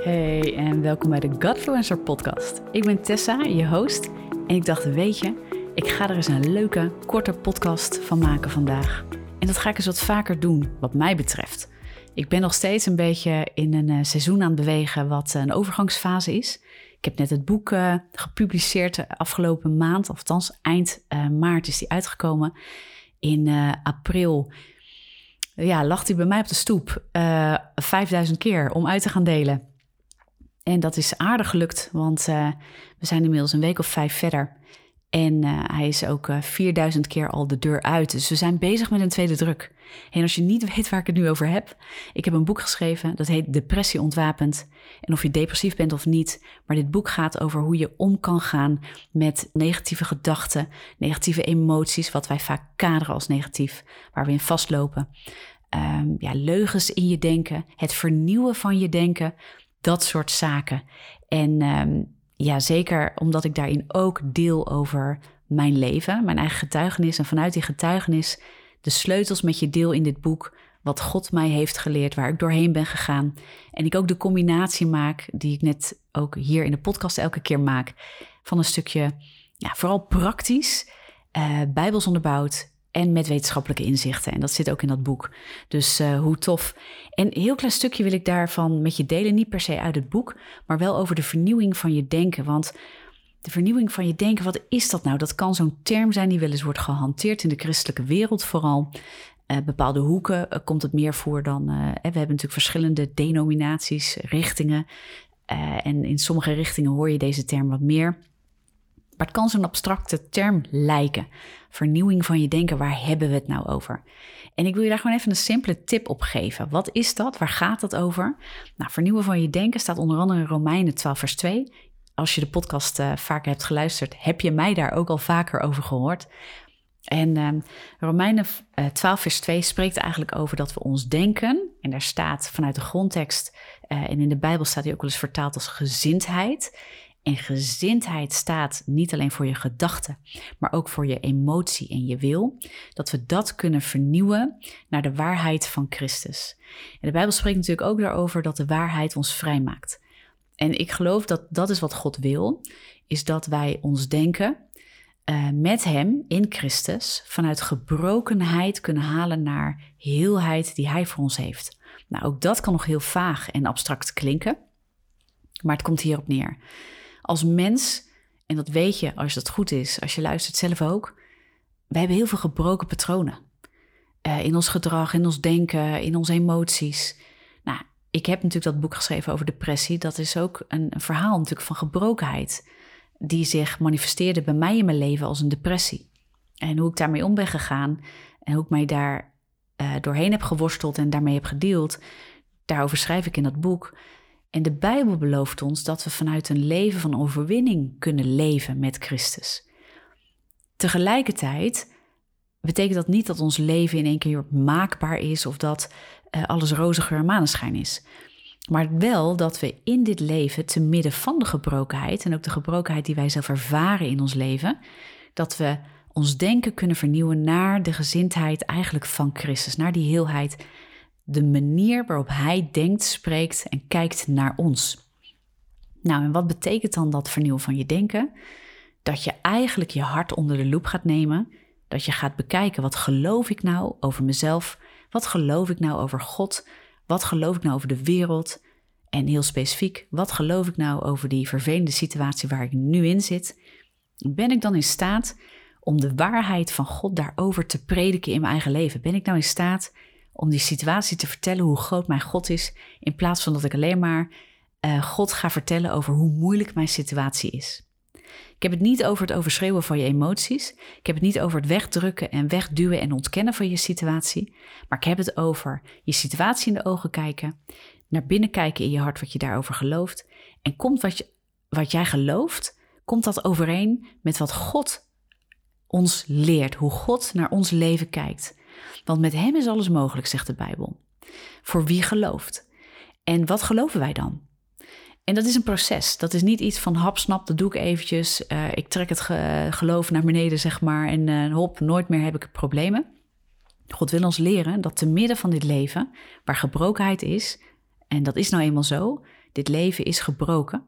Hey en welkom bij de Godfluencer podcast. Ik ben Tessa, je host. En ik dacht, weet je, ik ga er eens een leuke, korte podcast van maken vandaag. En dat ga ik eens wat vaker doen, wat mij betreft. Ik ben nog steeds een beetje in een eh, seizoen aan het bewegen wat een overgangsfase is. Ik heb net het boek uh, gepubliceerd de afgelopen maand, althans eind uh, maart is die uitgekomen. In april ja, lag hij bij mij op de stoep 5000 keer om uit te gaan delen. En dat is aardig gelukt, want uh, we zijn inmiddels een week of vijf verder. En uh, hij is ook uh, 4000 keer al de deur uit. Dus we zijn bezig met een tweede druk. En als je niet weet waar ik het nu over heb, ik heb een boek geschreven dat heet Depressie ontwapend. En of je depressief bent of niet, maar dit boek gaat over hoe je om kan gaan met negatieve gedachten, negatieve emoties, wat wij vaak kaderen als negatief, waar we in vastlopen. Um, ja, leugens in je denken, het vernieuwen van je denken, dat soort zaken. En um, ja, zeker omdat ik daarin ook deel over mijn leven, mijn eigen getuigenis. En vanuit die getuigenis de sleutels met je deel in dit boek. Wat God mij heeft geleerd, waar ik doorheen ben gegaan. En ik ook de combinatie maak, die ik net ook hier in de podcast elke keer maak. Van een stukje, ja, vooral praktisch, uh, bijbels onderbouwd en met wetenschappelijke inzichten. En dat zit ook in dat boek. Dus uh, hoe tof. En een heel klein stukje wil ik daarvan met je delen. Niet per se uit het boek, maar wel over de vernieuwing van je denken. Want de vernieuwing van je denken, wat is dat nou? Dat kan zo'n term zijn die wel eens wordt gehanteerd in de christelijke wereld vooral. Uh, bepaalde hoeken uh, komt het meer voor dan. we hebben natuurlijk verschillende denominaties, richtingen. en in sommige richtingen hoor je deze term wat meer. Maar het kan zo'n abstracte term lijken. Vernieuwing van je denken, waar hebben we het nou over? En ik wil je daar gewoon even een simpele tip op geven. Wat is dat? Waar gaat het over? Nou, vernieuwen van je denken staat onder andere in Romeinen 12 vers 2. Als je de podcast uh, vaker hebt geluisterd, heb je mij daar ook al vaker over gehoord. En uh, Romeinen uh, 12 vers 2 spreekt eigenlijk over dat we ons denken. En daar staat vanuit de grondtekst, uh, en in de Bijbel staat hij ook wel eens vertaald als gezindheid. En gezindheid staat niet alleen voor je gedachten, maar ook voor je emotie en je wil. Dat we dat kunnen vernieuwen naar de waarheid van Christus. En de Bijbel spreekt natuurlijk ook daarover dat de waarheid ons vrijmaakt. En ik geloof dat dat is wat God wil, is dat wij ons denken uh, met Hem in Christus vanuit gebrokenheid kunnen halen naar heelheid die Hij voor ons heeft. Nou, ook dat kan nog heel vaag en abstract klinken, maar het komt hierop neer als mens, en dat weet je als het goed is, als je luistert zelf ook, wij hebben heel veel gebroken patronen. Uh, in ons gedrag, in ons denken, in onze emoties. Nou, ik heb natuurlijk dat boek geschreven over depressie. Dat is ook een, een verhaal natuurlijk van gebrokenheid. Die zich manifesteerde bij mij in mijn leven als een depressie. En hoe ik daarmee om ben gegaan en hoe ik mij daar uh, doorheen heb geworsteld en daarmee heb gedeeld. Daarover schrijf ik in dat boek. En de Bijbel belooft ons dat we vanuit een leven van overwinning kunnen leven met Christus. Tegelijkertijd betekent dat niet dat ons leven in één keer maakbaar is of dat uh, alles roze geur en maneschijn is. Maar wel dat we in dit leven, te midden van de gebrokenheid en ook de gebrokenheid die wij zelf ervaren in ons leven, dat we ons denken kunnen vernieuwen naar de gezindheid eigenlijk van Christus, naar die heelheid de manier waarop hij denkt, spreekt en kijkt naar ons. Nou, en wat betekent dan dat vernieuwen van je denken? Dat je eigenlijk je hart onder de loep gaat nemen. Dat je gaat bekijken, wat geloof ik nou over mezelf? Wat geloof ik nou over God? Wat geloof ik nou over de wereld? En heel specifiek, wat geloof ik nou over die vervelende situatie waar ik nu in zit? Ben ik dan in staat om de waarheid van God daarover te prediken in mijn eigen leven? Ben ik nou in staat om die situatie te vertellen hoe groot mijn God is, in plaats van dat ik alleen maar uh, God ga vertellen over hoe moeilijk mijn situatie is. Ik heb het niet over het overschreeuwen van je emoties. Ik heb het niet over het wegdrukken en wegduwen en ontkennen van je situatie. Maar ik heb het over je situatie in de ogen kijken, naar binnen kijken in je hart wat je daarover gelooft. En komt wat, je, wat jij gelooft, komt dat overeen met wat God ons leert, hoe God naar ons leven kijkt. Want met Hem is alles mogelijk, zegt de Bijbel. Voor wie gelooft. En wat geloven wij dan? En dat is een proces. Dat is niet iets van hap, snap, dat doe ik eventjes. Uh, ik trek het ge geloof naar beneden, zeg maar. En uh, hop, nooit meer heb ik problemen. God wil ons leren dat te midden van dit leven, waar gebrokenheid is, en dat is nou eenmaal zo, dit leven is gebroken,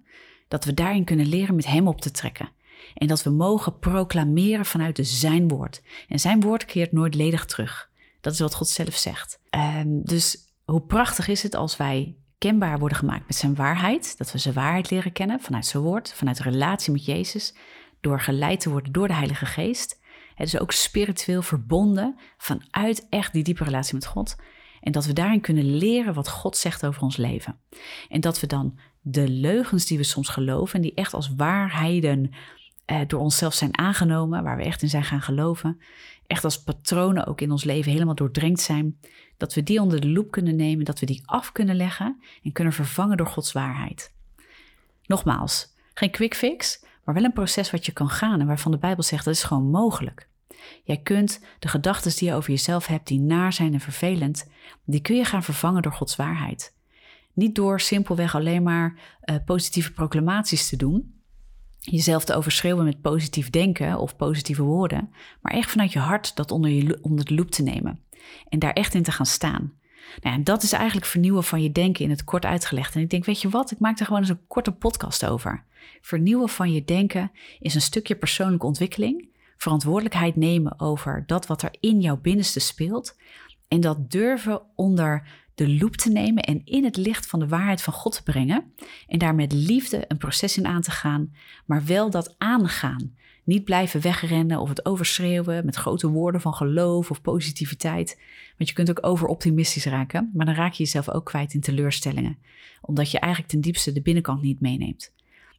dat we daarin kunnen leren met Hem op te trekken. En dat we mogen proclameren vanuit de Zijn woord. En Zijn woord keert nooit ledig terug. Dat is wat God zelf zegt. Ehm, dus hoe prachtig is het als wij kenbaar worden gemaakt met Zijn waarheid, dat we Zijn waarheid leren kennen vanuit Zijn woord, vanuit de relatie met Jezus, door geleid te worden door de Heilige Geest. Het is ook spiritueel verbonden vanuit echt die diepe relatie met God. En dat we daarin kunnen leren wat God zegt over ons leven. En dat we dan de leugens die we soms geloven en die echt als waarheden eh, door onszelf zijn aangenomen, waar we echt in zijn gaan geloven, echt als patronen ook in ons leven helemaal doordrenkt zijn, dat we die onder de loep kunnen nemen, dat we die af kunnen leggen en kunnen vervangen door Gods waarheid. Nogmaals, geen quick fix, maar wel een proces wat je kan gaan en waarvan de Bijbel zegt dat is gewoon mogelijk. Jij kunt de gedachten die je over jezelf hebt, die naar zijn en vervelend, die kun je gaan vervangen door Gods waarheid. Niet door simpelweg alleen maar uh, positieve proclamaties te doen, jezelf te overschreeuwen met positief denken of positieve woorden, maar echt vanuit je hart dat onder, je, onder de loep te nemen en daar echt in te gaan staan. Nou, en dat is eigenlijk vernieuwen van je denken in het kort uitgelegd. En ik denk, weet je wat, ik maak er gewoon eens een korte podcast over. Vernieuwen van je denken is een stukje persoonlijke ontwikkeling, verantwoordelijkheid nemen over dat wat er in jouw binnenste speelt en dat durven onder de loep te nemen en in het licht van de waarheid van God te brengen. En daar met liefde een proces in aan te gaan, maar wel dat aangaan. Niet blijven wegrennen of het overschreeuwen met grote woorden van geloof of positiviteit. Want je kunt ook overoptimistisch raken, maar dan raak je jezelf ook kwijt in teleurstellingen. Omdat je eigenlijk ten diepste de binnenkant niet meeneemt.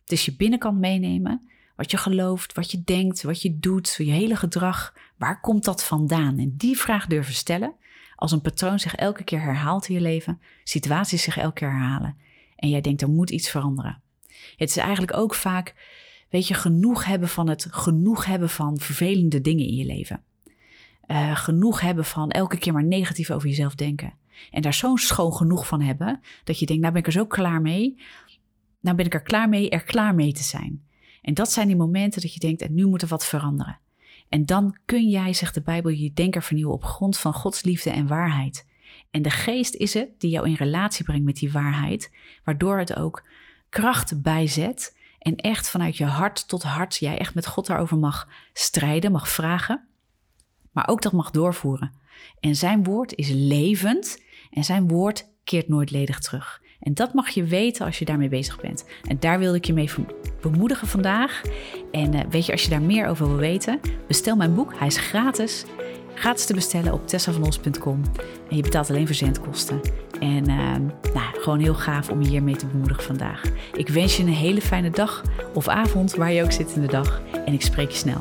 Is je binnenkant meenemen, wat je gelooft, wat je denkt, wat je doet, je hele gedrag. Waar komt dat vandaan? En die vraag durven stellen als een patroon zich elke keer herhaalt in je leven, situaties zich elke keer herhalen en jij denkt er moet iets veranderen. Het is eigenlijk ook vaak, weet je, genoeg hebben van het genoeg hebben van vervelende dingen in je leven. Uh, genoeg hebben van elke keer maar negatief over jezelf denken. En daar zo'n schoon genoeg van hebben, dat je denkt, nou ben ik er zo klaar mee. Nou ben ik er klaar mee er klaar mee te zijn. En dat zijn die momenten dat je denkt, en nu moet er wat veranderen. En dan kun jij, zegt de Bijbel, je denker vernieuwen op grond van Gods liefde en waarheid. En de geest is het die jou in relatie brengt met die waarheid, waardoor het ook kracht bijzet en echt vanuit je hart tot hart jij echt met God daarover mag strijden, mag vragen, maar ook dat mag doorvoeren. En zijn woord is levend en zijn woord keert nooit ledig terug. En dat mag je weten als je daarmee bezig bent. En daar wilde ik je mee bemoedigen vandaag. En uh, weet je, als je daar meer over wil weten, bestel mijn boek. Hij is gratis. Gratis te bestellen op tessavanos.com. En je betaalt alleen verzendkosten. En uh, nou, gewoon heel gaaf om je hiermee te bemoedigen vandaag. Ik wens je een hele fijne dag of avond, waar je ook zit in de dag. En ik spreek je snel.